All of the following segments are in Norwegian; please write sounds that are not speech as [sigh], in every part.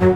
Da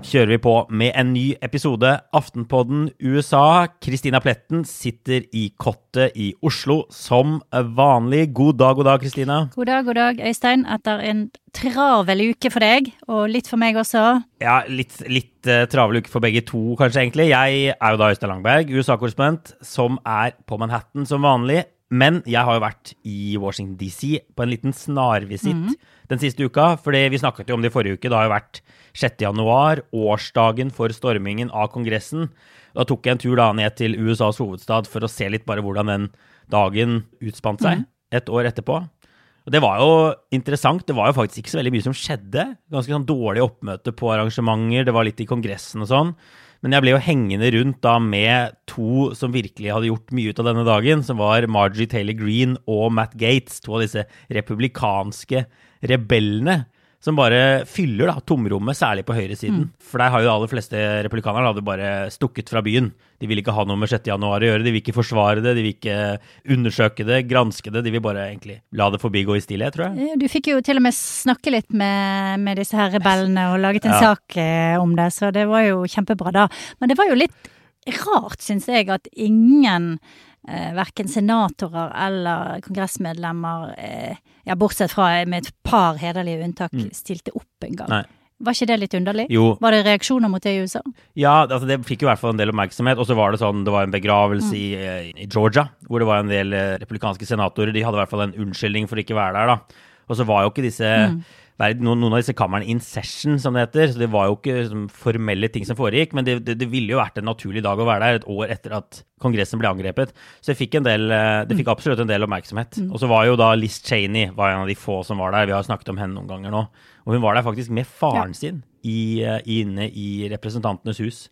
kjører vi på med en ny episode Aftenpodden USA. Kristina Pletten sitter i kottet i Oslo som vanlig. God dag, god dag, Kristina. God dag, god dag, Øystein. Etter en travel uke for deg, og litt for meg også. Ja, litt, litt uh, travel uke for begge to, kanskje, egentlig. Jeg er jo da Øystein Langberg, USA-korrespondent, som er på Manhattan som vanlig. Men jeg har jo vært i Washington DC på en liten snarvisitt den siste uka. fordi vi snakket jo om det i forrige uke. Det har jo vært 6. januar, årsdagen for stormingen av Kongressen. Da tok jeg en tur da ned til USAs hovedstad for å se litt bare hvordan den dagen utspant seg et år etterpå. Og det var jo interessant. Det var jo faktisk ikke så veldig mye som skjedde. Ganske sånn dårlig oppmøte på arrangementer. Det var litt i Kongressen og sånn. Men jeg ble jo hengende rundt da med to som virkelig hadde gjort mye ut av denne dagen, som var Marjorie Taylor Greene og Matt Gates, to av disse republikanske rebellene. Som bare fyller da, tomrommet, særlig på høyresiden. For der har jo de aller fleste republikanere hadde bare stukket fra byen. De vil ikke ha noe med 6. januar å gjøre, de vil ikke forsvare det, de vil ikke undersøke det, granske det. De vil bare egentlig la det forbigå i stillhet, tror jeg. Du fikk jo til og med snakke litt med, med disse her rebellene og laget en Ja. sak eh, om det, så det var jo kjempebra da. Men det var jo litt rart, syns jeg, at ingen verken senatorer eller kongressmedlemmer, eh, ja, bortsett fra med et par hederlige unntak, stilte opp en gang. Nei. Var ikke det litt underlig? Jo. Var det reaksjoner mot det i USA? Ja, altså det fikk jo i hvert fall en del oppmerksomhet. Og så var det sånn, det var en begravelse i, eh, i Georgia, hvor det var en del eh, republikanske senatorer. De hadde i hvert fall en unnskyldning for ikke å være der, da. Og så var jo ikke disse verd- noen, noen av disse kamrene in session, som det heter. Så det var jo ikke liksom, formelle ting som foregikk, men det, det, det ville jo vært en naturlig dag å være der et år etter at Kongressen ble angrepet. Så det fikk, en del, eh, det fikk absolutt en del oppmerksomhet. Og så var jo da Liz Cheney var en av de få som var der. Vi har snakket om henne noen ganger nå. Og hun var der faktisk med faren sin i, eh, inne i Representantenes hus.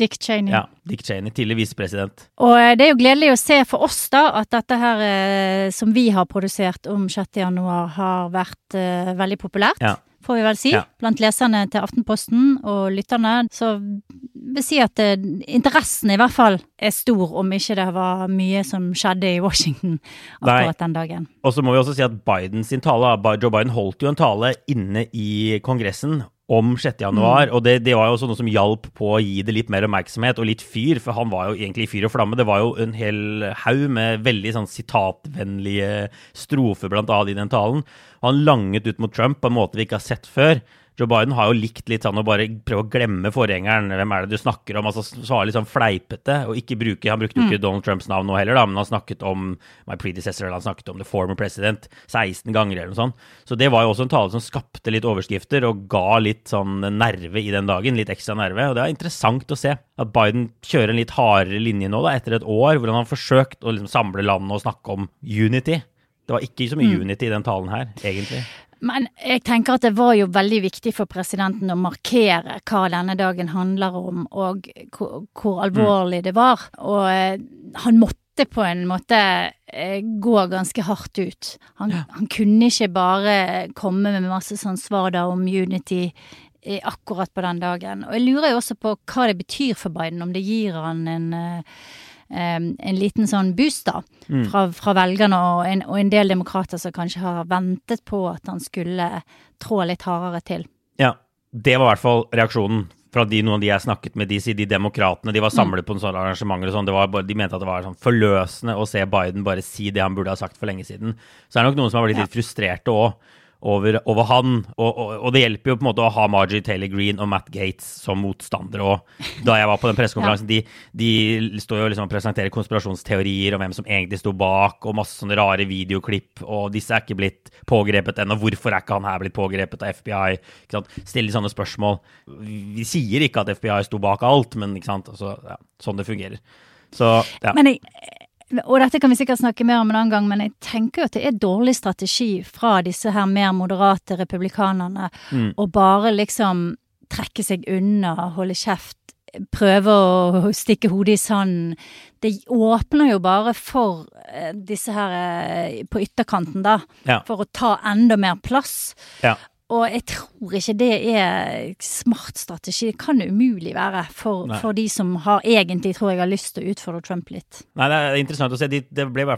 Dick Cheney. Ja, Dick Cheney, tidligere visepresident. Og eh, det er jo gledelig å se for oss da at dette her eh, som vi har produsert om 6. januar har vært eh, veldig populært. Ja. Får vi vel si. Ja. Blant leserne til Aftenposten og lytterne. Så vil si at eh, interessen i hvert fall er stor, om ikke det var mye som skjedde i Washington akkurat den dagen. Og så må vi også si at Biden sin tale, Joe Biden holdt jo en tale inne i Kongressen om 6. januar, og det, det var jo også noe som hjalp på å gi det litt mer oppmerksomhet og litt fyr, for han var jo egentlig i fyr og flamme. Det var jo en hel haug med veldig sånn sitatvennlige strofer blant annet i den talen. Han langet ut mot Trump på en måte vi ikke har sett før. Joe Biden har jo likt litt sånn å bare prøve å glemme forgjengeren. Hvem er det du snakker om? Altså svare litt sånn fleipete. og ikke bruke, Han brukte jo ikke Donald Trumps navn nå heller, da, men han snakket om my predecessor, eller han snakket om the former president 16 ganger eller noe sånt. Så det var jo også en tale som skapte litt overskrifter og ga litt sånn nerve i den dagen. Litt ekstra nerve. Og det er interessant å se at Biden kjører en litt hardere linje nå, da, etter et år hvor han har forsøkt å liksom samle landet og snakke om unity. Det var ikke så mye unity i den talen her, egentlig. Men jeg tenker at det var jo veldig viktig for presidenten å markere hva denne dagen handler om, og hvor, hvor alvorlig det var. Og eh, han måtte på en måte eh, gå ganske hardt ut. Han, han kunne ikke bare komme med masse sånn svar da om unity eh, akkurat på den dagen. Og jeg lurer jo også på hva det betyr for Biden, om det gir han en en liten sånn boost da, fra, fra velgerne og en, og en del demokrater som kanskje har ventet på at han skulle trå litt hardere til. Ja, det var i hvert fall reaksjonen fra de, noen av de jeg snakket med, de, de demokratene, de var samlet på en sånn arrangement og sånn, bare, de mente at det var sånn forløsende å se Biden bare si det han burde ha sagt for lenge siden. Så det er nok noen som har blitt litt frustrerte òg over, over han. Og, og, og, det hjelper jo på en måte å ha Margie Taylor Green og Matt Gates som motstandere òg. Da jeg var på den pressekonferansen, ja. de, de står jo liksom og presenterer konspirasjonsteorier om hvem som egentlig sto bak, og masse sånne rare videoklipp, og disse er ikke blitt pågrepet ennå. Hvorfor er ikke han her blitt pågrepet av FBI? Ikke sant? Stille sånne spørsmål. Vi sier ikke at FBI sto bak alt, men ikke sant? Altså, ja, sånn det fungerer. Så, ja. Men jeg og dette kan vi sikkert snakke mer om en annen gang, men jeg tenker jo at det er dårlig strategi fra disse her mer moderate republikanerne mm. å bare liksom trekke seg unna, holde kjeft, prøve å stikke hodet i sanden. Det åpner jo bare for eh, disse her eh, på ytterkanten, da. Ja. For å ta enda mer plass. Ja. Og jeg tror ikke det er smart strategi. Det kan umulig være for, for, de som har egentlig, tror jeg, har lyst til å utfordre Trump litt. Nei, det er interessant å se. De,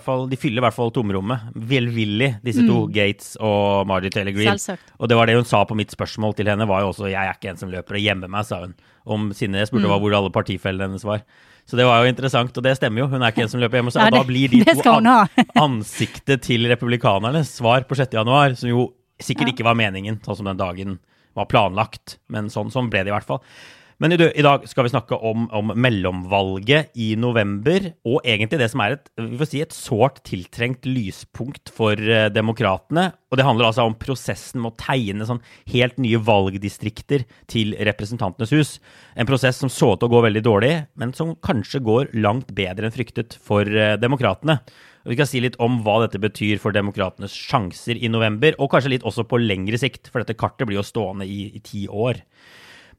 fall, de fyller i hvert fall tomrommet. Velvillig, disse mm. to, Gates og Margie Taylor Green. Selvsagt. Og det var det hun sa på mitt spørsmål til henne, var jo også 'jeg er ikke en som løper og gjemmer meg', sa hun. Om sinne. Jeg spurte mm. hvor alle partifellene hennes var. Så det var jo interessant, og det stemmer jo. Hun er ikke en som løper hjemme. Så, ja, det, da blir de to an [laughs] ansiktet til republikanernes svar på 6. januar, som jo sikkert ikke var meningen, sånn som den dagen var planlagt. Men sånn, sånn ble det i hvert fall. Men i, dag skal vi snakke om, om, mellomvalget i november, og egentlig det som er et, vi får si et sårt tiltrengt lyspunkt for uh, demokratene. Og det handler altså om prosessen med å tegne sånn helt nye valgdistrikter til Representantenes hus. En prosess som så ut til å gå veldig dårlig, men som kanskje går langt bedre enn fryktet for uh, demokratene. Vi skal si litt om hva dette betyr for demokratenes sjanser i november, og kanskje litt også på lengre sikt, for dette kartet blir jo stående i, i ti år.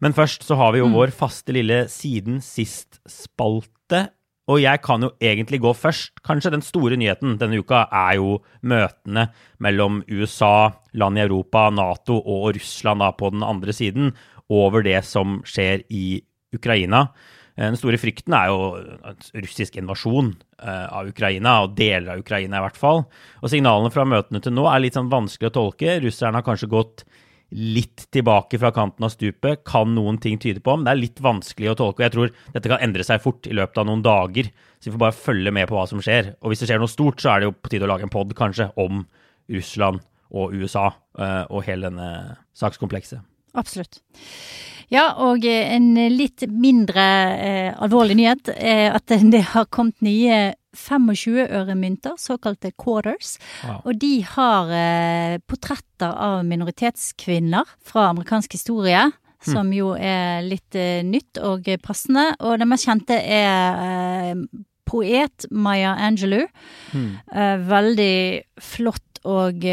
Men først så har vi jo mm. vår faste lille Siden sist-spalte. Og jeg kan jo egentlig gå først. Kanskje den store nyheten denne uka er jo møtene mellom USA, land i Europa, Nato og Russland da på den andre siden over det som skjer i Ukraina. Eh, den store frykten er jo russisk invasjon eh, av Ukraina, og deler av Ukraina i hvert fall. Og signalene fra møtene til nå er litt sånn vanskelig å tolke. Russerne har kanskje gått litt tilbake fra kanten av stupet, kan noen ting tyde på. Men det er litt vanskelig å tolke. og Jeg tror dette kan endre seg fort i løpet av noen dager. Så vi får bare følge med på hva som skjer. Og hvis det skjer noe stort, så er det jo på tide å lage en pod kanskje om Russland og USA eh, og hele denne sakskomplekset. Absolutt. Ja, og eh, en litt mindre eh, alvorlig nyhet er at [laughs] det har kommet nye 25-øremynter, såkalte quarters. Wow. Og de har eh, portretter av minoritetskvinner fra amerikansk historie. Hm. Som jo er litt eh, nytt og passende. Og den mest kjente er eh, poet Maya Angelou. Mm. veldig flott og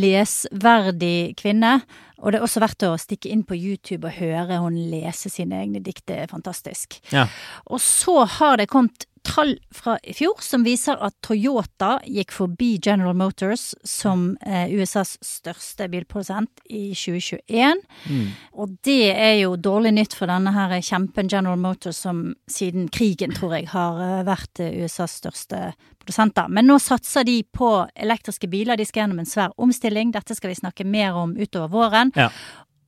lesverdig kvinne. Og det er også verdt å stikke inn på YouTube og høre hun lese sine egne dikt. Det er fantastisk. Ja. Og så har det kommet tall fra i fjor som viser at Toyota gikk forbi General Motors som eh, USAs største bilprodusent i 2021. Mm. Og det er jo dårlig nytt for denne her kjempen General Motors som siden krigen, tror jeg, har eh, vært eh, USAs største produsenter. Men nå satser de på elektriske biler. De skal gjennom en svær omstilling. Dette skal vi snakke mer om utover våren. Ja.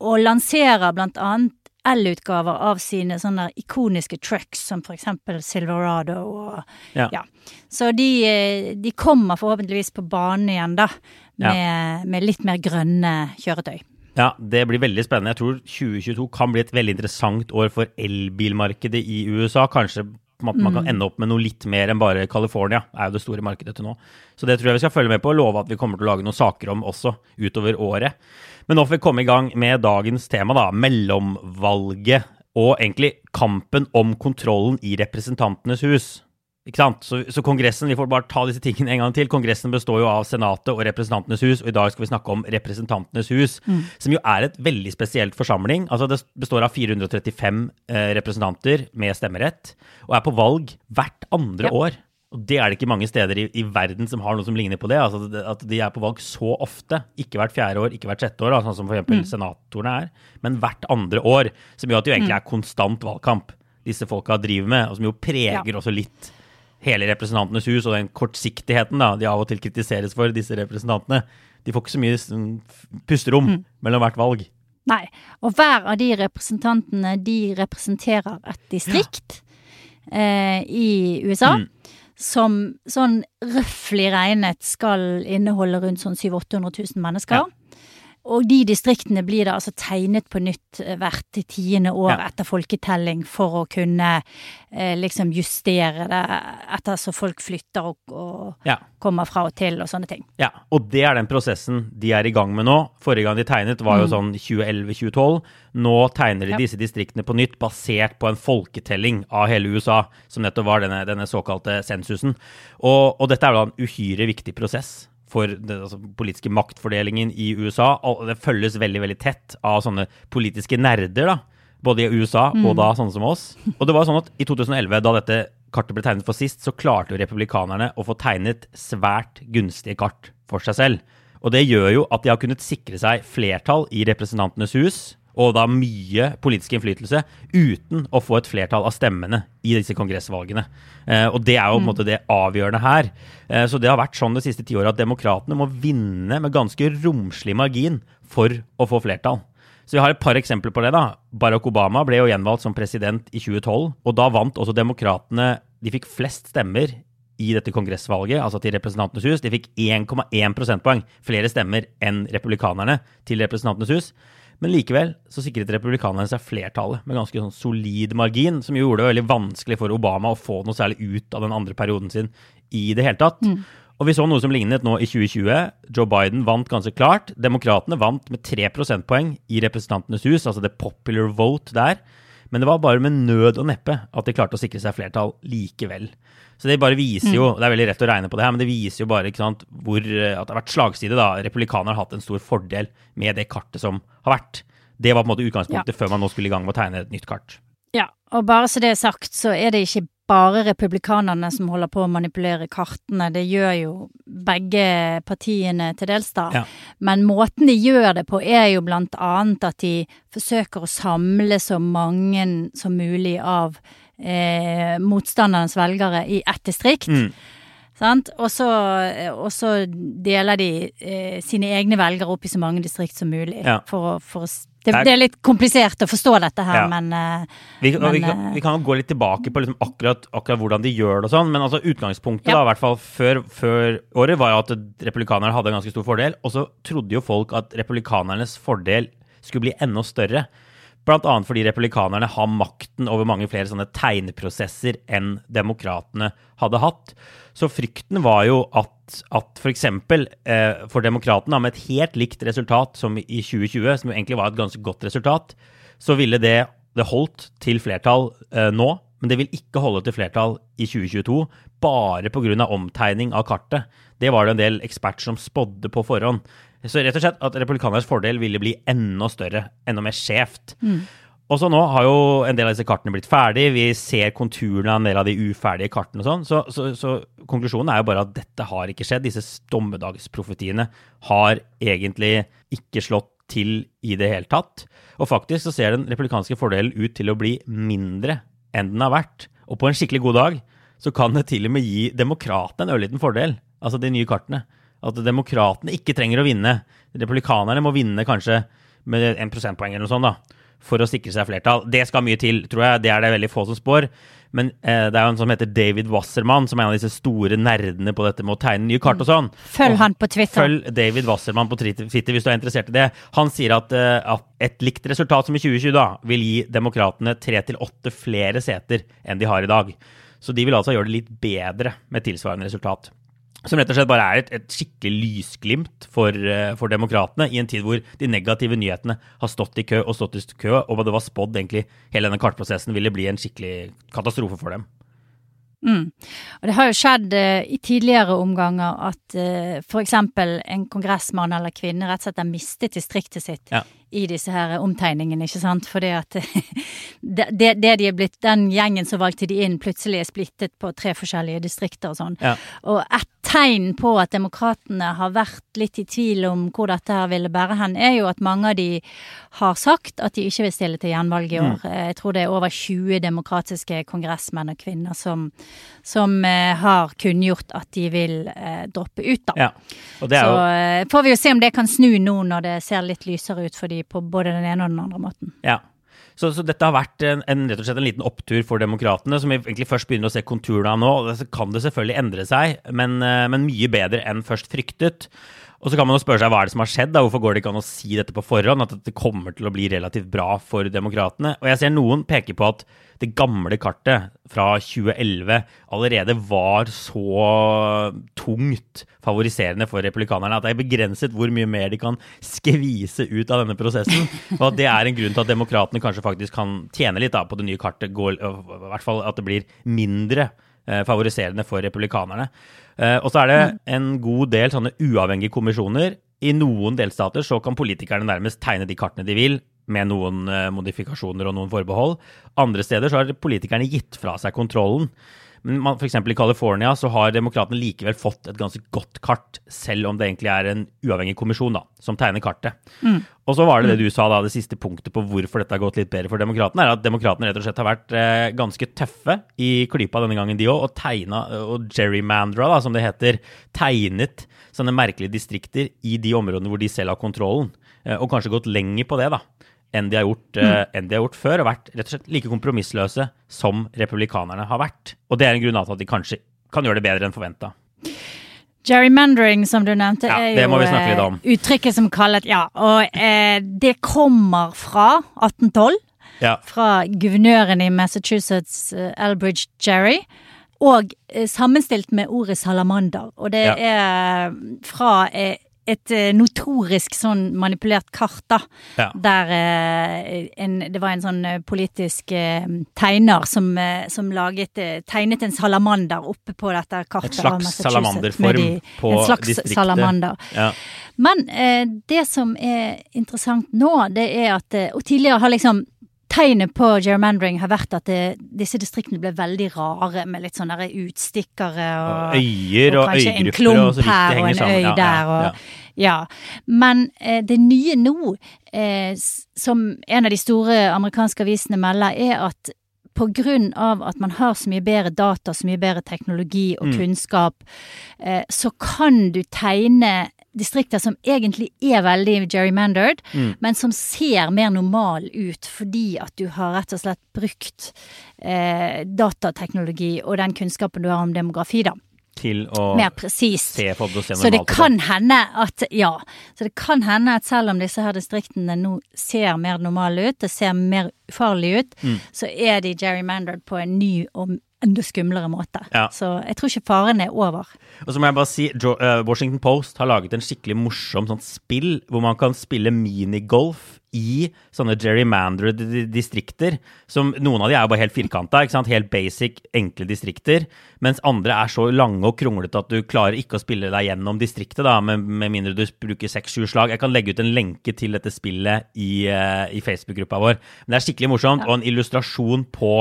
Og lanserer blant annet L-utgaver av sine sånne ikoniske trucks, som for eksempel Silverado og ja. ja. Så de, eh, de, kommer forhåpentligvis på banen igjen, da, med, ja. med litt mer grønne kjøretøy. Ja, det blir veldig spennende. Jeg tror 2022 kan bli et veldig interessant år for elbilmarkedet i USA. Kanskje man, man kan mm. ende opp med noe litt mer enn bare California, er jo det store markedet til nå. Så det tror jeg vi skal følge med på og love at vi kommer til å lage noen saker om også utover året. Men nå får vi komme i gang med dagens tema, da. Mellomvalget. Og egentlig kampen om kontrollen i Representantenes hus. Ikke sant? Så, så, Kongressen vi får bare ta disse tingene en gang til. Kongressen består jo av Senatet og Representantenes hus, og i dag skal vi snakke om Representantenes hus, mm. som jo er et veldig spesielt forsamling. Altså Det består av 435 eh, representanter med stemmerett, og er på valg hvert andre ja. år. Og det er det ikke mange steder i, i, verden som har noe som ligner på det. altså At de er på valg så ofte. Ikke hvert fjerde år, ikke hvert sjette år, sånn som f.eks. Mm. senatorene er, men hvert andre år. Som gjør at det jo egentlig mm. er konstant valgkamp disse folka driver med, og som jo preger ja. også litt hele Representantenes hus og den kortsiktigheten da, de av og til kritiseres for, disse representantene. De får ikke så mye pusterom mm. mellom hvert valg. Nei. Og hver av de representantene, de representerer et distrikt eh, i USA. Mm. Som sånn røftlig regnet skal inneholde rundt sånn 700 000-800 000 mennesker. Ja. Og de distriktene blir da altså tegnet på nytt eh, hvert tiende år Ja. etter folketelling for å kunne eh, liksom justere det etter så folk flytter og, og Ja. kommer fra og til og sånne ting. Ja, og det er den prosessen de er i gang med nå. Forrige gang de tegnet var jo sånn 2011-2012. Nå tegner de disse distriktene på nytt, basert på en folketelling av hele USA, som nettopp var denne, denne såkalte sensusen. Og, og dette er da en uhyre viktig prosess for den altså, politiske maktfordelingen i USA. Og det følges veldig, veldig tett av sånne politiske nerder, da. Både i USA og da sånne som oss. Og det var sånn at i 2011, da dette kartet ble tegnet for sist, så klarte jo republikanerne å få tegnet svært gunstige kart for seg selv. Og det gjør jo at de har kunnet sikre seg flertall i Representantenes hus, og da mye politisk innflytelse, uten å få et flertall av stemmene i disse kongressvalgene. Eh, og det er jo på en måte det avgjørende her. Eh, så det har vært sånn det siste tiåret at demokratene må vinne med ganske romslig margin for å få flertall. Så vi har et par eksempler på det. da. Barack Obama ble jo gjenvalgt som president i 2012, og da vant også demokratene De fikk flest stemmer i dette kongressvalget, altså til Representantenes hus. De fikk 1,1 prosentpoeng flere stemmer enn republikanerne til Representantenes hus. Men likevel så sikret republikanerne seg flertallet med ganske sånn solid margin, som jo gjorde det veldig vanskelig for Obama å få noe særlig ut av den andre perioden sin i det hele tatt. Og vi så noe som lignet nå i 2020. Joe Biden vant ganske klart. Demokratene vant med tre prosentpoeng i Representantenes hus, altså the popular vote der. Men det var bare med nød og neppe at de klarte å sikre seg flertall likevel. Så det bare viser jo, det er veldig rett å regne på det her, men det viser jo bare ikke sant, hvor, eh, at det har vært slagside. da. Republikanerne har hatt en stor fordel med det kartet som har vært. Det var på en måte utgangspunktet før man nå skulle i gang med å tegne et nytt kart. Ja, og bare så det er sagt, så er det ikke bare republikanerne som holder på å manipulere kartene. Det gjør jo begge partiene til dels, da. Ja. Men måten de gjør det på, er jo blant annet at de forsøker å samle så mange som mulig av eh, motstanderens velgere i ett distrikt. Mm. Og så, og så deler de eh, sine egne velgere opp i så mange distrikt som mulig. Ja. For, for å det, det er litt komplisert å forstå dette her, Ja. men eh, Vi, men vi, kan, eh, vi kan gå litt tilbake på liksom akkurat, akkurat hvordan de gjør det og sånn, men altså utgangspunktet Ja. da, i hvert fall før, før året var jo at republikanerne hadde en ganske stor fordel, og så trodde jo folk at republikanernes fordel skulle bli enda større. Annet fordi republikanerne har makten over mange flere sånne tegneprosesser enn demokratene hadde hatt. Så frykten var jo at, at f.eks. Eh, for demokratene, med et helt likt resultat som i 2020, som jo egentlig var et ganske godt resultat, så ville det, det holdt til flertall eh, nå, men det vil ikke holde til flertall i 2022, bare pga. omtegning av kartet. Det var det en del eksperter som spådde på forhånd. Så rett og slett at republikanernes fordel ville bli enda større, enda mer skjevt. Og så nå har jo en del av disse kartene blitt ferdig, vi ser konturene av en del av de uferdige kartene og sånn, så, så, så konklusjonen er jo bare at dette har ikke skjedd. Disse dommedagsprofetiene har egentlig ikke slått til i det hele tatt. Og faktisk så ser den republikanske fordelen ut til å bli mindre enn den har vært. Og på en skikkelig god dag så kan det til og med gi demokratene en ørliten fordel, altså de nye kartene. At demokratene ikke trenger å vinne. Republikanerne må vinne kanskje med en prosentpoeng eller noe sånt, da for å sikre seg flertall. Det skal mye til, tror jeg. Det er det veldig få som spår. Men eh, det er jo en som heter David Wasserman, som er en av disse store nerdene på dette med å tegne nye kart og sånn. følg Og han på Twitter. Følg David Wasserman på Twitter hvis du er interessert i det. Han sier at, eh, at et likt resultat som i 2020 da, vil gi demokratene tre til åtte flere seter enn de har i dag. Så de vil altså gjøre det litt bedre med tilsvarende resultat. Som rett og slett bare er et, et skikkelig lysglimt for, eh, for demokratene i en tid hvor de negative nyhetene har stått i kø og stått i kø, og det var spådd egentlig hele denne kartprosessen ville bli en skikkelig katastrofe for dem. Og det har jo skjedd eh, i tidligere omganger at eh, f.eks. en kongressmann eller -kvinne rett og slett har mistet distriktet sitt Ja. i disse her omtegningene, ikke sant. Fordi at [laughs] det, det, det de er blitt, den gjengen som valgte de inn, plutselig er splittet på tre forskjellige distrikter og sånn. Ja. Og ett tegn på at demokratene har vært litt i tvil om hvor dette her ville bære hen, er jo at mange av de har sagt at de ikke vil stille til gjenvalg i år. Jeg tror det er over 20 demokratiske kongressmenn og -kvinner som, som eh, har kunngjort at de vil eh, droppe ut, da. Ja. Og det er Så jo eh, får vi jo se om det kan snu nå når det ser litt lysere ut for de på både den ene og den andre måten. Ja. Så, så dette har vært en, en, rett og slett en liten opptur for demokratene, som vi egentlig først begynner å se konturene av nå. Så kan det selvfølgelig endre seg, men, eh, men mye bedre enn først fryktet. Og så kan man jo spørre seg hva er det som har skjedd, da? hvorfor går det ikke an å si dette på forhånd? At det kommer til å bli relativt bra for demokratene. Og jeg ser noen peker på at det gamle kartet fra 2011 allerede var så tungt favoriserende for republikanerne at det er begrenset hvor mye mer de kan skvise ut av denne prosessen. Og at det er en grunn til at demokratene kanskje faktisk kan tjene litt da, på det nye kartet. I hvert fall at det blir mindre eh, favoriserende for republikanerne. Eh, og så er det en god del sånne uavhengige kommisjoner. I noen delstater så kan politikerne nærmest tegne de kartene de vil, med noen eh, modifikasjoner og noen forbehold. Andre steder så har politikerne gitt fra seg kontrollen. Men man, for eksempel i California så har demokratene likevel fått et ganske godt kart, selv om det egentlig er en uavhengig kommisjon da, som tegner kartet. Og så var det det du sa da, det siste punktet på hvorfor dette har gått litt bedre for demokratene, er at demokratene rett og slett har vært eh, ganske tøffe i klypa denne gangen, de òg, og tegna, og gerrymandra, da, som det heter, tegnet sånne merkelige distrikter i de områdene hvor de selv har kontrollen, eh, og kanskje gått lenger på det, da. Enn de, har gjort, mm. enn de har gjort før, og vært rett og slett like kompromissløse som republikanerne har vært. Og det er en grunn til at de kanskje kan gjøre det bedre enn forventa. Gerrymandering, som du nevnte, Ja, er jo eh, uttrykket som kallet Ja, og eh, det kommer fra 1812. Ja. Fra guvernøren i Massachusetts, eh, Elbridge Jerry. Og eh, sammenstilt med ordet salamander. Og det Ja. er fra eh, et eh, notorisk sånn manipulert kart, da. Ja. Der eh, en, det var en sånn eh, politisk tegner som, som laget, tegnet en salamander oppe på dette kartet. Et slags salamanderform de- på En slags distriktet. salamander. Ja. Men eh, det som er interessant nå, det er at Og tidligere har liksom Tegnet på gerrymandering har vært at det, disse distriktene ble veldig rare, med litt sånne utstikkere og, Og øyer og kanskje en og klump så her og en sammen. øy Ja, der. Og, ja. ja. Men eh, det nye nå, eh, som en av de store amerikanske avisene melder, er at på grunn av at man har så mye bedre data, så mye bedre teknologi og Mm. kunnskap, eh, så kan du tegne distrikter som egentlig er veldig gerrymandered, Mm. men som ser mer normal ut fordi at du har rett og slett brukt eh, datateknologi og den kunnskapen du har om demografi, da. Til å Mer presist. se på det Så det kan hende at ja, så det kan hende at selv om disse her distriktene nå ser mer normale ut, det ser mer ufarlig ut, Mm. så er de gerrymandered på en ny og enda skumlere måte. Ja. Så jeg tror ikke faren er over. Og så må jeg bare si, eh, Washington Post har laget en skikkelig morsom sånn spill hvor man kan spille minigolf i sånne gerrymandered distrikter. Som Noen av de er jo bare helt firkanta, ikke sant? helt basic, enkle distrikter. Mens andre er så lange og kronglete at du klarer ikke å spille deg gjennom distriktet, da, med, med mindre du bruker seks-sju slag. Jeg kan legge ut en lenke til dette spillet i, eh, i Facebook-gruppa vår. Men det er skikkelig morsomt, og en illustrasjon på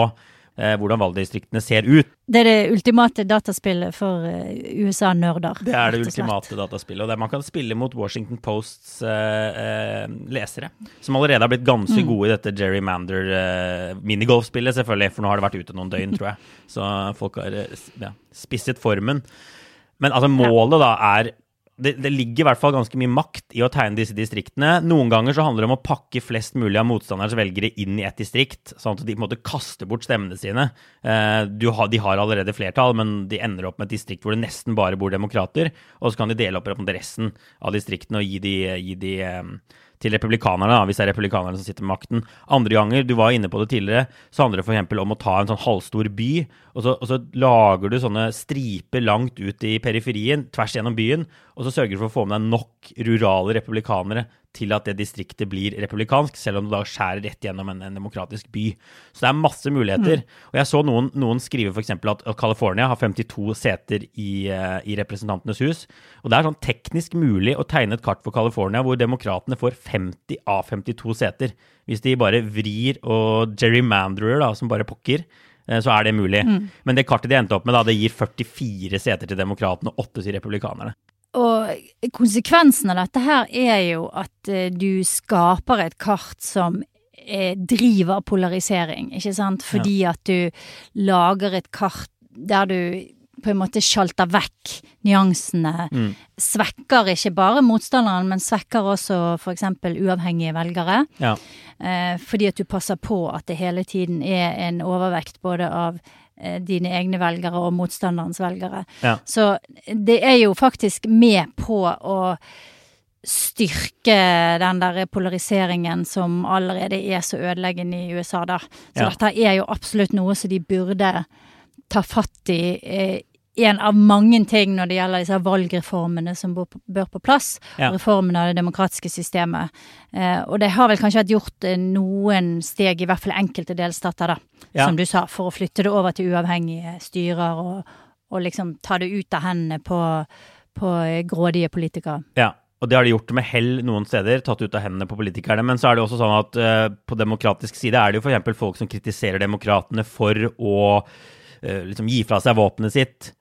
hvordan valgdistriktene ser ut. Det er det ultimate dataspillet for eh, USA-nerder. Det er det ultimate dataspillet. Og det man kan spille mot Washington Posts eh, eh, lesere, som allerede har blitt ganske Mm. gode i dette gerrymander eh, minigolfspillet, selvfølgelig, for nå har det vært ute noen døgn, [laughs] tror jeg. Så folk har eh, ja, spisset formen. Men altså, målet da er det, det ligger i hvert fall ganske mye makt i å tegne disse distriktene. Noen ganger så handler det om å pakke flest mulig av motstanderens velgere inn i ett distrikt, sånn at de på en måte kaster bort stemmene sine. Eh, har, de har allerede flertall, men de ender opp med et distrikt hvor det nesten bare bor demokrater, og så kan de dele opp resten av distriktene og gi de, gi de eh, til republikanerne, da, hvis det er republikanerne som sitter med makten. Andre ganger, du var inne på det tidligere, så handler det f.eks. om å ta en sånn halvstor by, og så, og så lager du sånne striper langt ut i periferien, tvers gjennom byen, og så sørger du for å få med deg nok rurale republikanere til at det distriktet blir republikansk, selv om du da skjærer rett gjennom en, en demokratisk by. Så det er masse muligheter. Og jeg så noen, noen skrive f.eks. at California har 52 seter i, eh, i Representantenes hus. Og det er sånn teknisk mulig å tegne et kart for California hvor demokratene får 50 av 52 seter. Hvis de bare vrir og gerrymanderer da, som bare pokker, eh, så er det mulig. Men det kartet de endte opp med, da, det gir 44 seter til demokratene og 8 til republikanerne. Og konsekvensen av dette her er jo at eh, du skaper et kart som eh, driver polarisering, ikke sant? Fordi at du lager et kart der du på en måte sjalter vekk nyansene. Svekker ikke bare motstanderen, men svekker også f.eks. uavhengige velgere. Ja. Eh, fordi at du passer på at det hele tiden er en overvekt både av dine egne velgere og motstanderens velgere. Ja. Så det er jo faktisk med på å styrke den der polariseringen som allerede er så ødeleggende i USA, da. Så Ja. dette er jo absolutt noe som de burde ta fatt i. En av mange ting når det gjelder disse valgreformene som bør på, bør på plass. Ja. Reformen av det demokratiske systemet. Eh, og det har vel kanskje vært gjort eh, noen steg, i hvert fall enkelte delstater, da. Ja. Som du sa, for å flytte det over til uavhengige styrer og, og liksom ta det ut av hendene på, på eh, grådige politikere. Ja, og det har de gjort med hell noen steder, tatt ut av hendene på politikerne. Men så er det også sånn at eh, på demokratisk side er det jo f.eks. folk som kritiserer demokratene for å eh, liksom gi fra seg våpenet sitt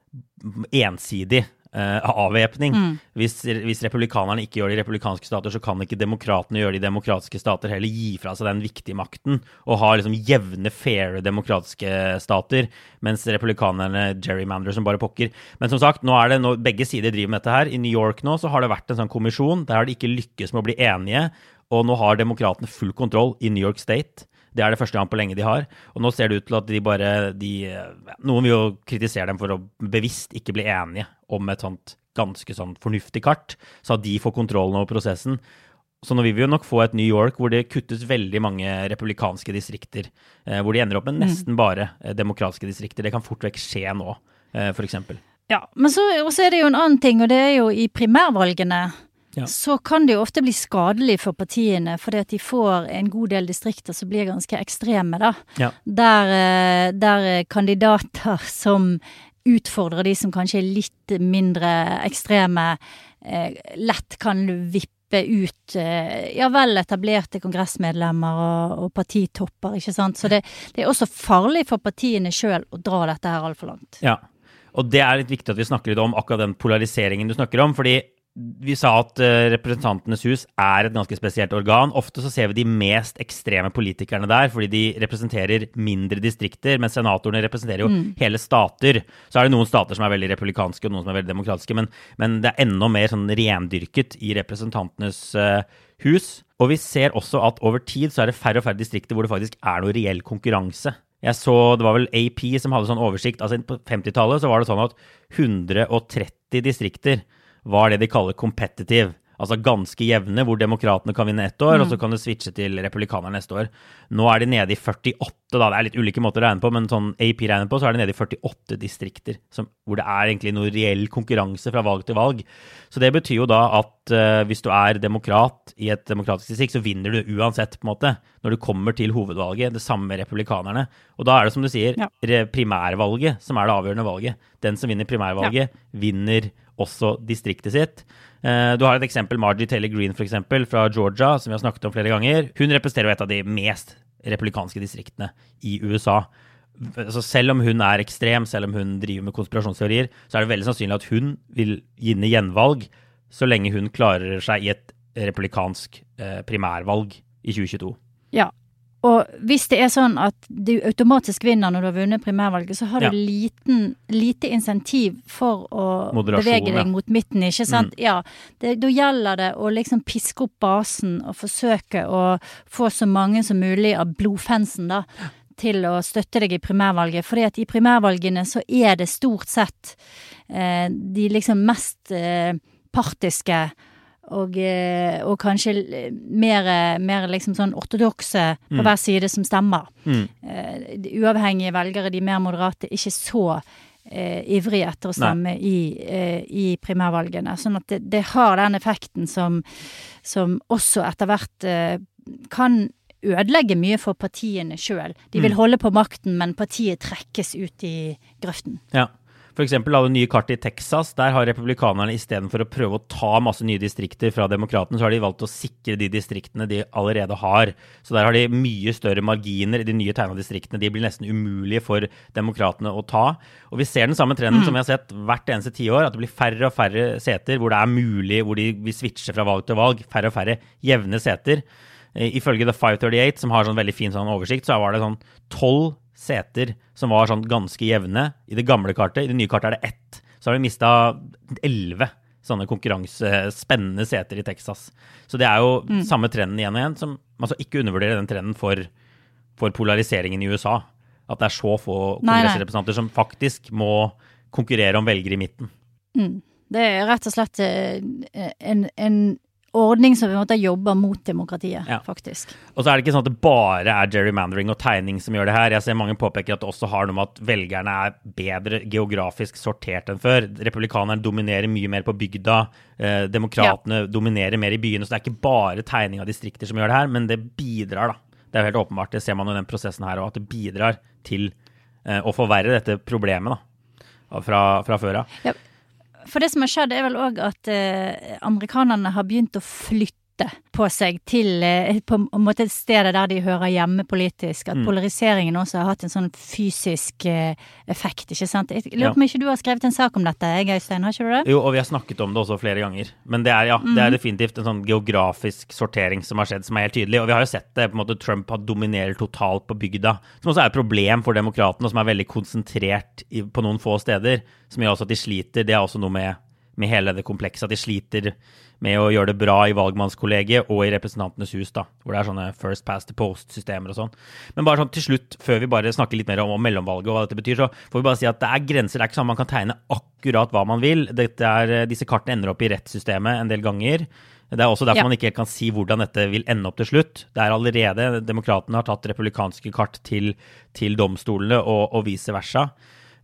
ensidig. uh, avvæpning. Hvis, hvis republikanerne ikke gjør det i republikanske stater, så kan ikke demokratene gjøre det i demokratiske stater heller. Gi fra seg den viktige makten og ha liksom jevne, faire demokratiske stater, mens republikanerne gerrymander som bare pokker. Men som sagt, nå er det nå, begge sider driver med dette her. I New York nå så har det vært en sånn kommisjon. Der har de ikke lykkes med å bli enige. Og nå har demokratene full kontroll i New York State. Det er det første gang på lenge de har. Og nå ser det ut til at de bare de, Noen vil jo kritisere dem for å bevisst ikke bli enige om et sånt ganske sånn fornuftig kart, så at de får kontrollen over prosessen. Så nå vil vi jo nok få et New York hvor det kuttes veldig mange republikanske distrikter. Eh, hvor de ender opp med nesten bare eh, demokratiske distrikter. Det kan fort vekk skje nå, eh, f.eks. Ja, men så er det jo en annen ting, og det er jo i primærvalgene. Ja. Så kan det jo ofte bli skadelig for partiene, fordi at de får en god del distrikter som blir ganske ekstreme, da. Ja. Der, eh, der kandidater som utfordrer de som kanskje er litt mindre ekstreme, eh, lett kan vippe ut eh, ja vel etablerte kongressmedlemmer og, og partitopper, ikke sant. Så det, det er også farlig for partiene sjøl å dra dette her altfor langt. Ja, og det er litt viktig at vi snakker litt om akkurat den polariseringen du snakker om, fordi vi sa at eh, Representantenes hus er et ganske spesielt organ. Ofte så ser vi de mest ekstreme politikerne der, fordi de representerer mindre distrikter, mens senatorene representerer jo hele stater. Så er det noen stater som er veldig republikanske, og noen som er veldig demokratiske, men, men det er enda mer sånn rendyrket i Representantenes eh, hus. Og vi ser også at over tid så er det færre og færre distrikter hvor det faktisk er noe reell konkurranse. Jeg så, Det var vel AP som hadde sånn oversikt. altså På 50-tallet så var det sånn at 130 distrikter var det de kaller competitive. Altså ganske jevne, hvor demokratene kan vinne ett år, og så kan det switche til republikanerne neste år. Nå er de nede i 48, da. Det er litt ulike måter å regne på, men sånn AP regner på, så er det nede i 48 distrikter. Som, hvor det er egentlig noe reell konkurranse fra valg til valg. Så det betyr jo da at uh, hvis du er demokrat i et demokratisk distrikt, så vinner du uansett, på en måte, når du kommer til hovedvalget. Det samme med republikanerne. Og da er det som du sier, Ja. primærvalget som er det avgjørende valget. Den som vinner primærvalget, vinner også distriktet sitt. Eh, Du har et eksempel, Margie Taylor Greene for eksempel, fra Georgia, som vi har snakket om flere ganger. Hun representerer et av de mest republikanske distriktene i USA. Altså selv om hun er ekstrem, selv om hun driver med konspirasjonsteorier, så er det veldig sannsynlig at hun vil vinne gjenvalg så lenge hun klarer seg i et republikansk eh, primærvalg i 2022. Ja. Og hvis det er sånn at du automatisk vinner når du har vunnet primærvalget, så har Ja. du liten, lite insentiv for å Moderasjon, bevege ja. deg mot midten, ikke sant? Ja. Det, da gjelder det å liksom piske opp basen og forsøke å få så mange som mulig av blodfansen, da. Til å støtte deg i primærvalget. Fordi at i primærvalgene så er det stort sett eh, de liksom mest eh, partiske eh, og kanskje mer, mer liksom sånn ortodokse på hver side som stemmer. Mm. Uh, uavhengige velgere, de mer moderate, ikke så uh, ivrige etter å stemme i, uh, i primærvalgene. Sånn at det, det har den effekten som, som også etter hvert eh, kan ødelegge mye for partiene sjøl. De vil holde på makten, men partiet trekkes ut i grøften. Ja, F.eks. det nye kartet i Texas. Der har republikanerne istedenfor å prøve å ta masse nye distrikter fra demokratene, så har de valgt å sikre de distriktene de allerede har. Så der har de mye større marginer i de nye tegna distriktene. De blir nesten umulige for demokratene å ta. Og vi ser den samme trenden mm. som vi har sett hvert eneste tiår, at det blir færre og færre seter hvor det er mulig, hvor de vil switche fra valg til valg. Færre og færre jevne seter. Ifølge The 538, som har sånn veldig fin sånn oversikt, så var det sånn tolv seter som var sånn ganske jevne i det gamle kartet. I det nye kartet er det ett. Så har vi mista elleve sånne konkurransespennende seter i Texas. Så det er jo mm. samme trenden igjen og igjen. som altså Ikke undervurdere den trenden for, for, polariseringen i USA. At det er så få kongressrepresentanter som faktisk må konkurrere om velgere i midten. Mm. Det er rett og slett eh, en, en ordning som på en måte jobber mot demokratiet, ja. faktisk. Og så er det ikke sånn at det bare er gerrymandering og tegning som gjør det her. Jeg ser mange påpeker at det også har noe med at velgerne er bedre geografisk sortert enn før. Republikanerne dominerer mye mer på bygda. Eh, demokratene ja. dominerer mer i byene. Så det er ikke bare tegning av distrikter som gjør det her, men det bidrar, da. Det er jo helt åpenbart, det ser man jo i den prosessen her òg, at det bidrar til eh, å forverre dette problemet da, fra, fra før av. Ja. For det som har skjedd, er vel òg at eh, amerikanerne har begynt å flytte på seg til eh, på en måte stedet der de hører hjemme politisk. At mm. polariseringen også har hatt en sånn fysisk eh, effekt, ikke sant. Jeg lurer på om ikke du har skrevet en sak om dette, Øystein, har ikke du det? Jo, og vi har snakket om det også flere ganger. Men det er, ja, mm. det er mm. definitivt en sånn geografisk sortering som har skjedd, som er helt tydelig. Og vi har jo sett det, på en måte Trump har dominerer totalt på bygda. Som også er et problem for demokratene, og som er veldig konsentrert i, på noen få steder. Som gjør også at de sliter. Det er også noe med med hele det komplekset. At de sliter med å gjøre det bra i valgmannskollegiet og i Representantenes hus, da, hvor det er sånne first past the post-systemer og sånn. Men bare sånn til slutt, før vi bare snakker litt mer om, om, mellomvalget og hva dette betyr, så får vi bare si at det er grenser. Det er ikke sånn man kan tegne akkurat hva man vil. Er, disse kartene ender opp i rettssystemet en del ganger. Det er også derfor ja. man ikke helt kan si hvordan dette vil ende opp til slutt. Det er allerede Demokratene har tatt republikanske kart til, til domstolene, og, og vice versa.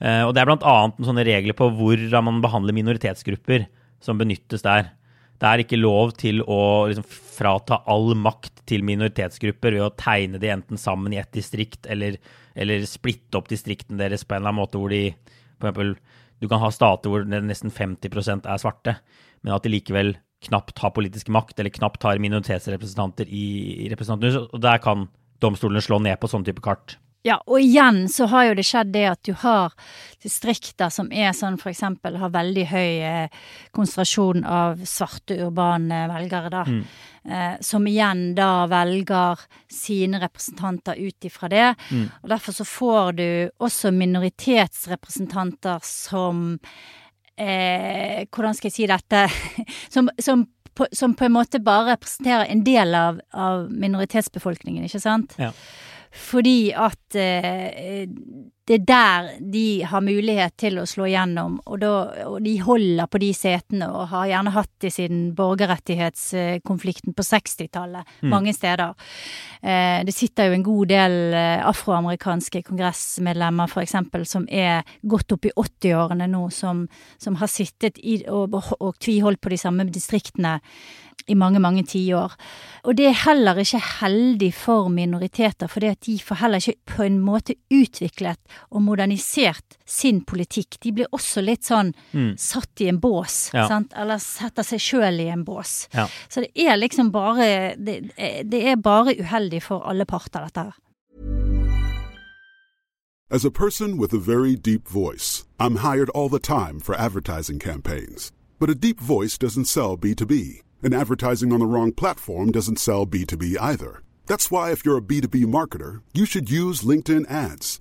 Eh, og det er bl.a. sånne regler på hvordan man behandler minoritetsgrupper som benyttes der. Det er ikke lov til å liksom, frata all makt til minoritetsgrupper ved å tegne de enten sammen i ett distrikt, eller, eller, splitte opp distriktene deres på en eller annen måte hvor de eksempel, Du kan ha stater hvor nesten 50% er svarte, men at de likevel knapt har politisk makt, eller knapt har minoritetsrepresentanter i, i representanthuset. Der kan domstolene slå ned på sånne type kart. Ja, og igjen så har jo det skjedd det at du har distrikter som er sånn for eksempel har veldig høy eh, konsentrasjon av svarte urbane velgere, da. Mm. Eh, som igjen da velger sine representanter ut ifra det. Mm. Og derfor så får du også minoritetsrepresentanter som eh, Hvordan skal jeg si dette? [laughs] som, som på, som på en måte bare representerer en del av, av minoritetsbefolkningen, ikke sant? Ja. Fordi at eh, det er der de har mulighet til å slå gjennom, og, da, og de holder på de setene og har gjerne hatt det siden borgerrettighetskonflikten på 60-tallet mm. mange steder. Eh, det sitter jo en god del eh, afroamerikanske kongressmedlemmer eksempel som er godt opp i 80-årene nå, som, som, har sittet i, og, og tviholdt på de samme distriktene i mange, mange tiår. Og det er heller ikke heldig for minoriteter, for de får heller ikke på en måte utviklet og modernisert sin politikk. De blir også litt sånn mm. satt i en bås, ja. eller setter seg sjøl i en bås. Ja. Så det er liksom bare det, det er bare uheldig for alle parter, dette her. As a person with a very deep voice, I'm hired all the time for advertising campaigns. But a deep voice doesn't sell B2B. And advertising on the wrong platform doesn't sell B2B either. That's why if you're a B2B marketer, you should use LinkedIn ads.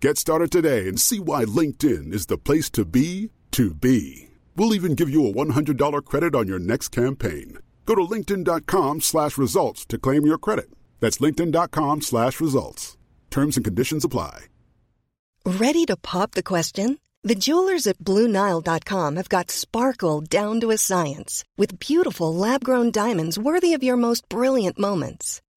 Get started today and see why LinkedIn is the place to be to be. We'll even give you a $100 credit on your next campaign. Go to linkedin.com slash results to claim your credit. That's linkedin.com slash results. Terms and conditions apply. Ready to pop the question? The jewelers at BlueNile.com have got sparkle down to a science with beautiful lab grown diamonds worthy of your most brilliant moments.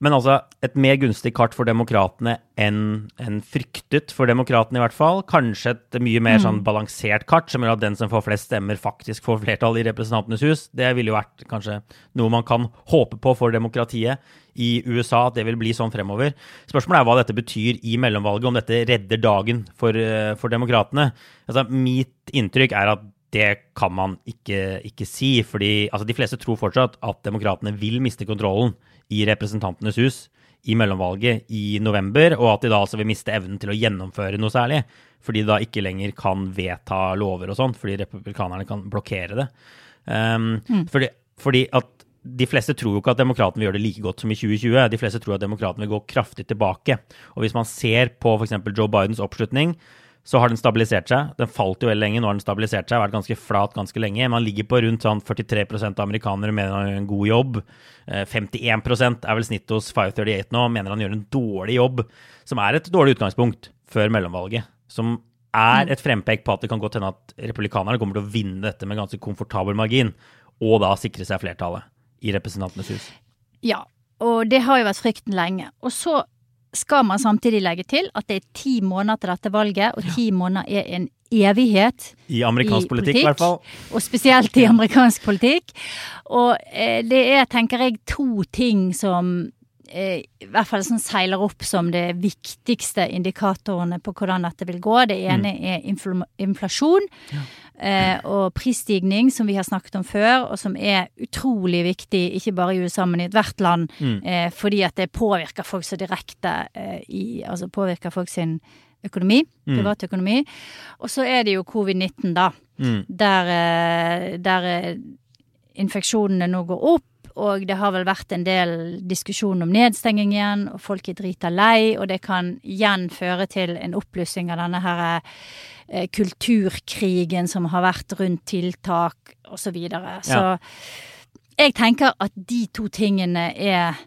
Men altså, et mer gunstig kart for demokratene enn en fryktet for demokratene, i hvert fall. Kanskje et mye mer sånn balansert kart, som gjør at den som får flest stemmer, faktisk får flertall i Representantenes hus. Det ville jo vært kanskje noe man kan håpe på for demokratiet i USA, at det vil bli sånn fremover. Spørsmålet er hva dette betyr i mellomvalget, om dette redder dagen for, eh, for demokratene. Altså, mitt inntrykk er at det kan man ikke, ikke si, fordi altså, de fleste tror fortsatt at demokratene vil miste kontrollen i Representantenes hus i mellomvalget i november, og at de da altså vil miste evnen til å gjennomføre noe særlig. Fordi de da ikke lenger kan vedta lover og sånn, fordi republikanerne kan blokkere det. Um, fordi, fordi at de fleste tror jo ikke at demokratene vil gjøre det like godt som i 2020. De fleste tror at demokratene vil gå kraftig tilbake. Og hvis man ser på f.eks. Joe Bidens oppslutning, så har den stabilisert seg. Den falt jo veldig lenge, nå har den stabilisert seg, vært ganske flat ganske lenge. Man ligger på rundt sånn 43% av amerikanere mener han gjør en god jobb. Eh, 51% er vel snittet hos 538 nå, mener han gjør en dårlig jobb. Som er et dårlig utgangspunkt før mellomvalget. Som er et frempek på at det kan godt hende at republikanerne kommer til å vinne dette med ganske komfortabel margin, og da sikre seg flertallet i Representantenes hus. Ja, og det har jo vært frykten lenge. Og så skal man samtidig legge til at det er ti måneder til dette valget, og ti måneder er en evighet. I amerikansk politikk, i hvert fall. Og spesielt i amerikansk politikk. Og eh, det er, tenker jeg, to ting som eh, i hvert fall sånn seiler opp som det viktigste indikatorene på hvordan dette vil gå. Det ene er infl inflasjon eh, og prisstigning, som vi har snakket om før, og som er utrolig viktig, ikke bare i USA, men i ethvert land, eh, fordi at det påvirker folk så direkte eh, i Altså påvirker folk sin økonomi, privatøkonomi. Og så er det jo covid-19, da, der, eh, der eh, infeksjonene nå går opp. Og det har vel vært en del diskusjon om nedstenging igjen, og folk er drita lei, og det kan igjen føre til en oppblussing av denne her eh, kulturkrigen som har vært rundt tiltak, og så videre. Så jeg tenker at de to tingene er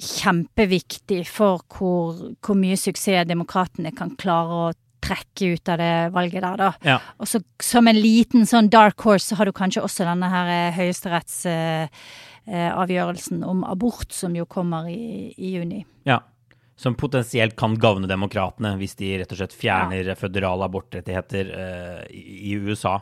kjempeviktig for hvor, hvor mye suksess demokratene kan klare å trekke ut av det valget der, da. Ja. Og så som en liten sånn dark horse, så har du kanskje også denne her eh, høyesterettsavgjørelsen om abort, som jo kommer i, i juni. Ja. Som potensielt kan gagne demokratene hvis de rett og slett fjerner føderale abortrettigheter eh, i, i USA.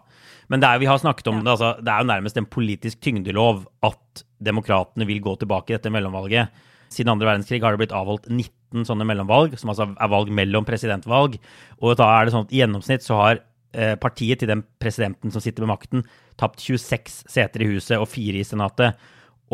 Men det er, vi har snakket om det, altså, det er jo nærmest en politisk tyngdelov at demokratene vil gå tilbake i dette mellomvalget. Siden andre verdenskrig har det blitt avholdt 19 sånne mellomvalg, som altså er valg mellom presidentvalg. Og da er det sånn at i gjennomsnitt så har eh, partiet til den presidenten som sitter med makten, tapt 26 seter i huset og fire i senatet.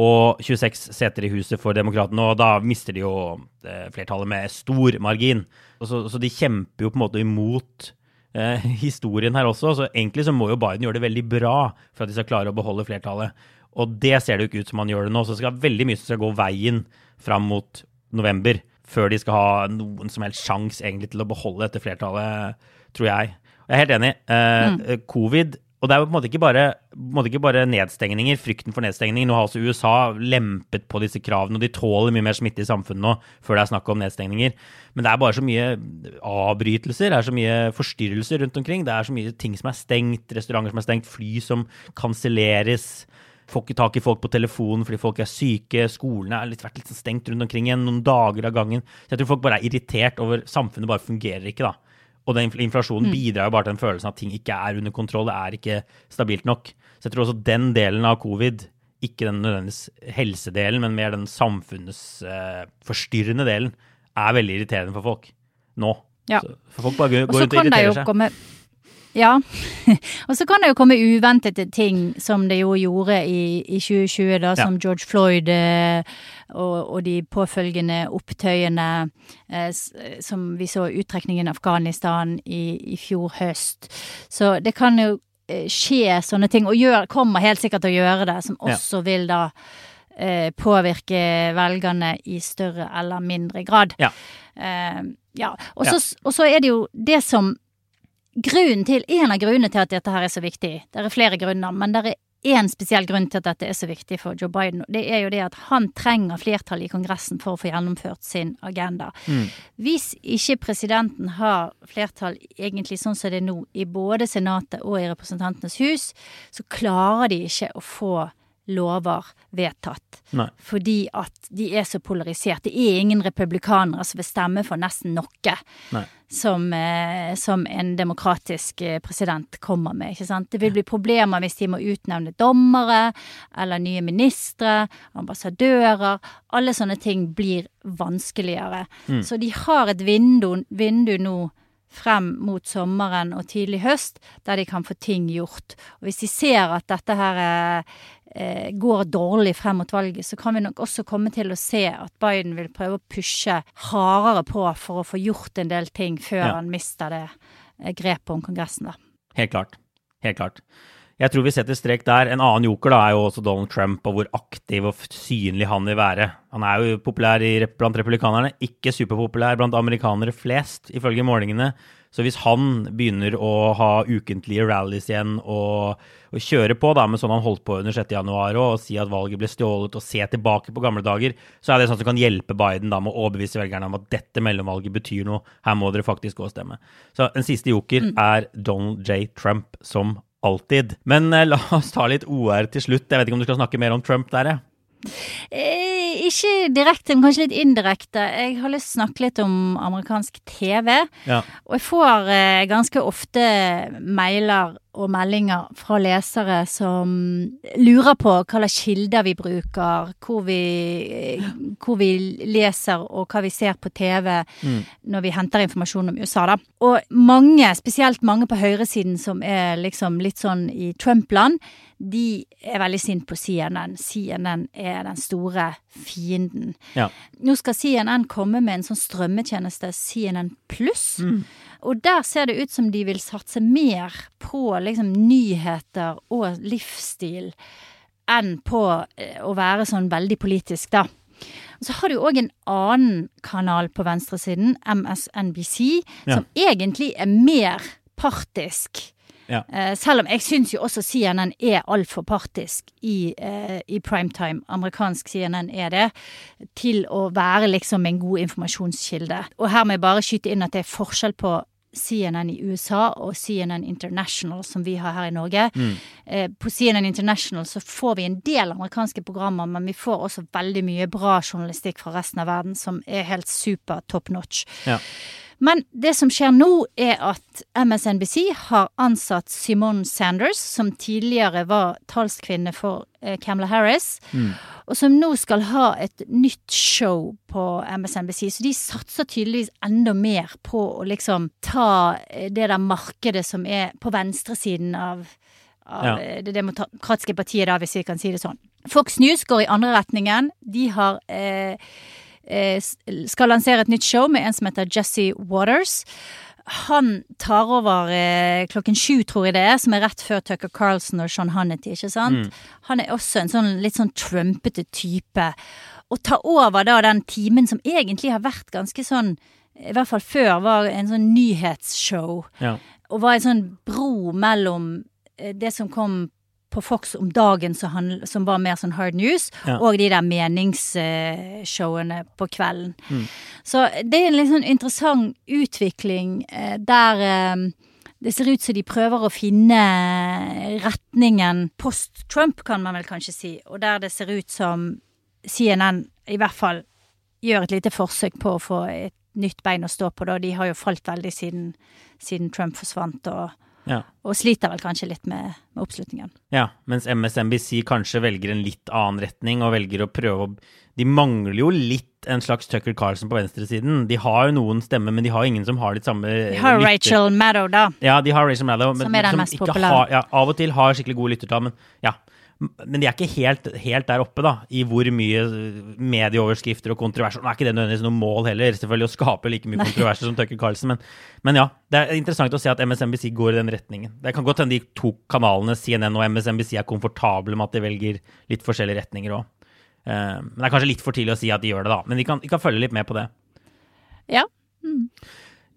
Og 26 seter i huset for demokratene, og da mister de jo eh, flertallet med stor margin. Så, så de kjemper jo på en måte imot eh, [laughs] historien her også. Så egentlig så må jo Biden gjøre det veldig bra for at de skal klare å beholde flertallet. Og det ser det jo ikke ut som han gjør det nå. Så det skal veldig mye som skal gå veien fram mot november før de skal ha noen som helst sjanse egentlig til å beholde dette flertallet, tror jeg. Jeg er helt enig. Eh, Covid og det er jo på en måte ikke bare, måte ikke bare nedstengninger, frykten for nedstengning. Nå har også USA lempet på disse kravene, og de tåler mye mer smitte i samfunnet nå før det er snakk om nedstengninger. Men det er bare så mye avbrytelser, det er så mye forstyrrelser rundt omkring. Det er så mye ting som er stengt, restauranter som er stengt, fly som kanselleres. Får ikke tak i folk på telefonen fordi folk er syke. Skolene har vært litt sånn stengt rundt omkring igjen noen dager av gangen. Så jeg tror folk bare er irritert over samfunnet bare fungerer ikke, da. Og den inflasjonen bidrar jo bare til den følelsen at ting ikke er under kontroll. Det er ikke stabilt nok. Så jeg tror også den delen av covid, ikke den nødvendigvis helsedelen, men mer den samfunnsforstyrrende delen, er veldig irriterende for folk nå. Ja. Så, for folk bare går Og irriterer rundt og kan det jo seg. komme Ja. [laughs] og så kan det jo komme uventede ting, som det jo gjorde i, i 2020, da, som George Floyd eh, og, og de påfølgende opptøyene eh, som vi så uttrekningen Afghanistan i, i fjor høst. Så det kan jo eh, skje sånne ting, og gjør, kommer helt sikkert til å gjøre det, som Ja. også vil da eh, påvirke velgerne i større eller mindre grad. Ja. Ja. Og så er det jo det som til, En av grunnene til at dette her er så viktig, det er flere grunner, men det er én spesiell grunn til at dette er så viktig for Joe Biden. Det er jo det at han trenger flertall i Kongressen for å få gjennomført sin agenda. Hvis ikke presidenten har flertall egentlig sånn som det er nå, i både Senatet og i Representantenes hus, så klarer de ikke å få lover vedtatt. Nei. Fordi at de er så polarisert. Det er ingen republikanere som vil stemme for nesten noe som, eh, som en demokratisk eh, president kommer med. ikke sant? Det vil bli problemer hvis de må utnevne dommere eller nye ministre, ambassadører. Alle sånne ting blir vanskeligere. Så de har et vindu, vindu nå frem mot sommeren og tidlig høst, der de kan få ting gjort. Og hvis de ser at dette her eh, går dårlig frem mot valget, så kan vi nok også komme til å se at Biden vil prøve å pushe hardere på for å få gjort en del ting før Ja. han mister det eh, grepet om Kongressen, da. Helt klart. Helt klart. Jeg tror vi setter strek der. En annen joker da er jo også Donald Trump, og hvor aktiv og synlig han vil være. Han er jo populær i, blant republikanerne, ikke superpopulær blant amerikanere flest, ifølge målingene. Så hvis han begynner å ha ukentlige rallies igjen og, og kjøre på da, med sånn han holdt på under 6. januar og, og si at valget ble stjålet, og se tilbake på gamle dager, så er det sånn som kan hjelpe Biden da med å overbevise velgerne om at dette mellomvalget betyr noe. Her må dere faktisk gå og stemme. Så en siste joker er Donald J. Trump, som alltid. Men eh, la oss ta litt OR til slutt. Jeg vet ikke om du skal snakke mer om Trump der, jeg. Eh, ikke direkte, men kanskje litt indirekte. Jeg har lyst til å snakke litt om amerikansk TV. Ja. Og jeg får eh, ganske ofte mailer og meldinger fra lesere som lurer på hva slags kilder vi bruker, hvor vi, hvor vi leser og hva vi ser på TV når vi henter informasjon om USA, da. Og mange, spesielt mange på høyresiden som er liksom litt sånn i Trump-land, de er veldig sint på CNN. CNN er den store fienden. Ja. Nå skal CNN komme med en sånn strømmetjeneste, CNN pluss. Og der ser det ut som de vil satse mer på liksom nyheter og livsstil enn på eh, å være sånn veldig politisk, da. Og så har du òg en annen kanal på venstresiden, MSNBC, Ja. som egentlig er mer partisk. Ja. Eh, selv om jeg syns jo også CNN er altfor partisk i, eh, i primetime. Amerikansk CNN er det. Til å være liksom en god informasjonskilde. Og her må jeg bare skyte inn at det er forskjell på CNN i USA og CNN International, som vi har her i Norge. Eh, på CNN International så får vi en del amerikanske programmer, men vi får også veldig mye bra journalistikk fra resten av verden som er helt super top notch. Ja. Men det som skjer nå, er at MSNBC har ansatt Simone Sanders, som tidligere var talskvinne for eh, Kamala Harris, og som nå skal ha et nytt show på MSNBC. Så de satser tydeligvis enda mer på å liksom ta eh, det der markedet som er på venstresiden av av Ja. eh, det demokratiske partiet, da, hvis vi kan si det sånn. Fox News går i andre retningen. De har eh, skal lansere et nytt show med en som heter Jesse Waters. Han tar over eh, klokken sju, tror jeg det er, som er rett før Tucker Carlson og Sean Hannity, ikke sant? Han er også en sånn litt sånn trumpete type. Å ta over da den timen som egentlig har vært ganske sånn, i hvert fall før, var en sånn nyhetsshow Ja. og var en sånn bro mellom eh, det som kom på Fox om dagen, som, handl- som var mer sånn hard news, Ja. og de der meningsshowene på kvelden. Så det er en litt sånn interessant utvikling eh, der eh, det ser ut som de prøver å finne retningen post-Trump, kan man vel kanskje si, og der det ser ut som CNN i hvert fall gjør et lite forsøk på å få et nytt bein å stå på, da. De har jo falt veldig siden, siden Trump forsvant, og, Ja. og sliter vel kanskje litt med, med oppslutningen. Ja, mens MSNBC kanskje velger en litt annen retning og velger å prøve å De mangler jo litt en slags Tucker Carlson på venstresiden. De har jo noen stemmer, men de har ingen som har litt samme De har lytter- Rachel Maddow, da. Ja, de har Rachel Maddow, men Som er den mest populære. har, ja, av og til har skikkelig gode lyttertall, men ja. Men de er ikke helt, helt der oppe, da, i hvor mye medieoverskrifter og kontroverser. Nå er ikke det nødvendigvis noe mål heller, selvfølgelig å skape like mye kontroverser som Tucker Carlsen, men, men ja. Det er interessant å se at MSNBC går i den retningen. Det kan godt hende de to kanalene, CNN og MSNBC, er komfortable med at de velger litt forskjellige retninger òg. Eh, men det er kanskje litt for tidlig å si at de gjør det, da. Men vi kan, kan følge litt med på det. Ja.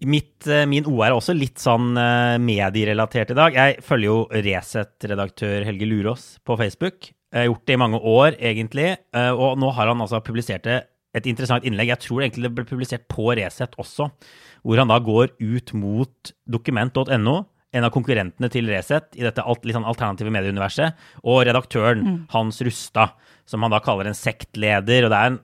Mitt, eh, min OR er også litt sånn eh, medierelatert i dag. Jeg følger jo Resett-redaktør Helge Lurås på Facebook. Jeg har gjort det i mange år, egentlig. eh, Og nå har han altså publisert et interessant innlegg. Jeg tror egentlig det ble publisert på Resett også, hvor han da går ut mot dokument.no, en av konkurrentene til Resett i dette alt, sånn alternative medieuniverset, og redaktøren Hans Rustad, som han da kaller en sektleder. Og det er en,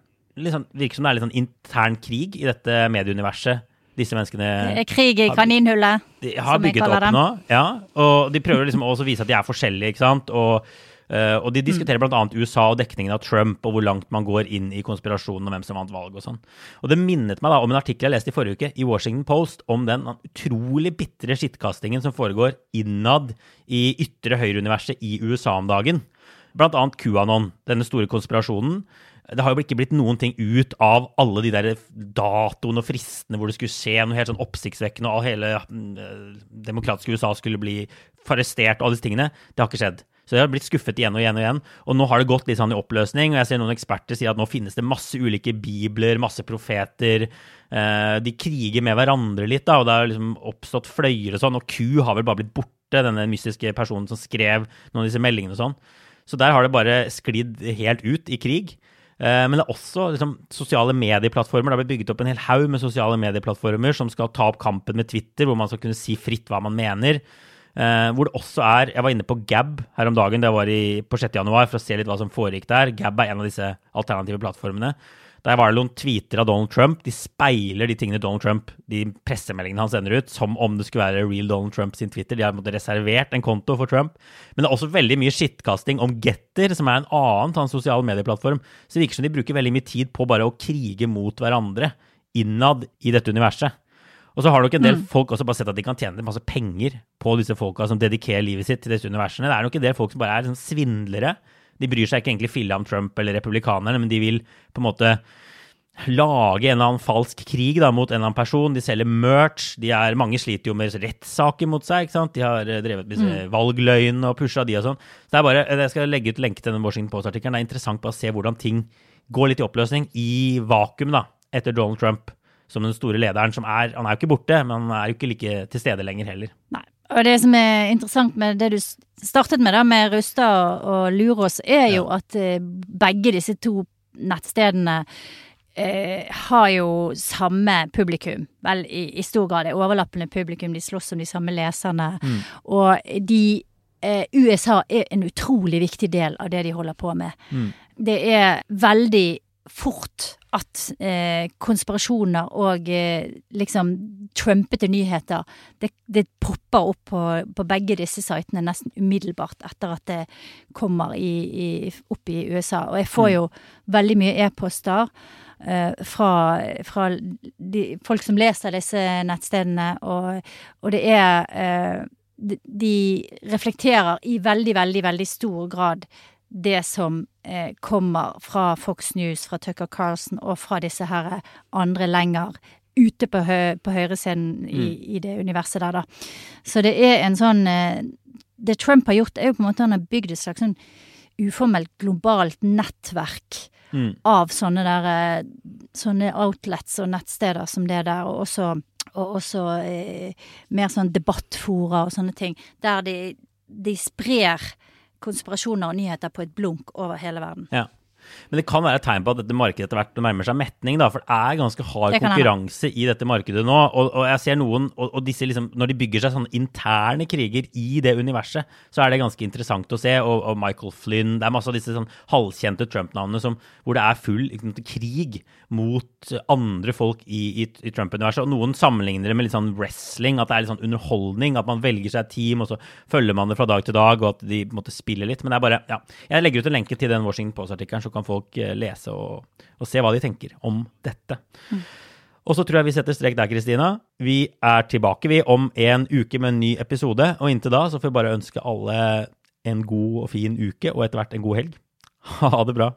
sånn, virker som det er litt sånn intern krig i dette medieuniverset. Disse menneskene Det er krig i kaninhullet, de har som jeg kaller det. nå. Ja, og de prøver liksom også å vise at de er forskjellige, ikke sant. Og, eh, og de diskuterer blant annet USA og dekningen av Trump, og hvor langt man går inn i konspirasjonen og hvem som vant valg og sånn. Og det minnet meg da om en artikkel jeg leste i forrige uke i Washington Post om den utrolig bitre skittkastingen som foregår innad i ytre høyre-universet i USA om dagen. Blant annet QAnon, denne store konspirasjonen. Det har jo ikke blitt noen ting ut av alle de der datoene og fristene hvor det skulle skje noe helt sånn oppsiktsvekkende, og hele mm, demokratiske USA skulle bli arrestert og alle disse tingene. Det har ikke skjedd. Så det har blitt skuffet igjen og igjen og igjen. Og nå har det gått litt sånn i oppløsning, og jeg ser noen eksperter si at nå finnes det masse ulike bibler, masse profeter. Eh, de kriger med hverandre litt, da, og det har liksom oppstått fløyer og sånn. Og Q har vel bare blitt borte, denne mystiske personen som skrev noen av disse meldingene og sånn. Så der har det bare sklidd helt ut i krig. Eh, Men det er også liksom, sosiale medieplattformer. Det har blitt bygget opp en hel haug med sosiale medieplattformer som skal ta opp kampen med Twitter, hvor man skal kunne si fritt hva man mener. Eh, hvor det også er Jeg var inne på Gab her om dagen, det var i, på 6. januar, for å se litt hva som foregikk der. Gab er en av disse alternative plattformene. Der var det noen tweeter av Donald Trump. De speiler de tingene Donald Trump, de pressemeldingene han sender ut, som om det skulle være real Donald Trump sin Twitter. De har på reservert en konto for Trump. Men det er også veldig mye skittkasting om Getter, som er en annen hans sosial medieplattform. Så det virker som de bruker veldig mye tid på bare å krige mot hverandre innad i dette universet. Og så har nok en del folk også bare sett at de kan tjene masse penger på disse folka som dedikerer livet sitt til disse universene. Det er nok en del folk som bare er liksom svindlere. De bryr seg ikke egentlig fille om Trump eller republikanerne, men de vil på en måte lage en eller annen falsk krig da, mot en eller annen person. De selger merch. De er, mange sliter jo med rettssaker mot seg. ikke sant? De har eh, drevet med mm. valgløgn og pusha de og sånn. Så det er bare, Jeg skal legge ut lenke til den Washington Post-artikkelen. Det er interessant bare å se hvordan ting går litt i oppløsning i vakuum da, etter Donald Trump som den store lederen. som er, Han er jo ikke borte, men han er jo ikke like til stede lenger heller. Nei. Og det som er interessant med det du startet med, da, med Rustad og Lurås, er jo Ja. at eh, begge disse to nettstedene eh, har jo samme publikum. Vel, i, i stor grad er overlappende publikum. De slåss om de samme leserne. Og de eh, USA er en utrolig viktig del av det de holder på med. Det er veldig fort at eh, konspirasjoner og eh, liksom trumpete nyheter det, det popper opp på, på begge disse sitene nesten umiddelbart etter at det kommer i, i, opp i USA. Og jeg får jo veldig mye e-poster eh, fra, fra de, folk som leser disse nettstedene, og, og det er eh, de, de reflekterer i veldig, veldig, veldig stor grad det som eh, kommer fra Fox News, fra Tucker Carlson og fra disse her andre lenger ute på, hø på høyresiden i, i det universet der, da. Så det er en sånn eh, Det Trump har gjort, er jo på en måte han har bygd et slags sånn uformelt globalt nettverk av sånne der eh, Sånne outlets og nettsteder som det der, og også, og også eh, mer sånn debattfora og sånne ting, der de, de sprer konspirasjoner og nyheter på et blunk over hele verden. Ja. Men det kan være et tegn på at dette markedet etter hvert nærmer seg metning, da, for det er ganske hard konkurranse i dette markedet nå. Og, og jeg ser noen, og, og disse liksom, når de bygger seg sånne interne kriger i det universet, så er det ganske interessant å se. Og, og Michael Flynn Det er masse av disse sånn halvkjente Trump-navnene hvor det er full liksom, krig mot andre folk i, i, i Trump-universet. Og noen sammenligner det med litt sånn wrestling, at det er litt sånn underholdning. At man velger seg et team, og så følger man det fra dag til dag, og at de på en måte spiller litt. Men det er bare Ja. Jeg legger ut en lenke til den Washington Post-artikkelen, så kan folk eh, lese og, og se hva de tenker om dette. Og så tror jeg vi setter strek der, Kristina. Vi er tilbake vi om en uke med en ny episode. Og inntil da så får vi bare ønske alle en god og fin uke, og etter hvert en god helg. [laughs] Ha det bra.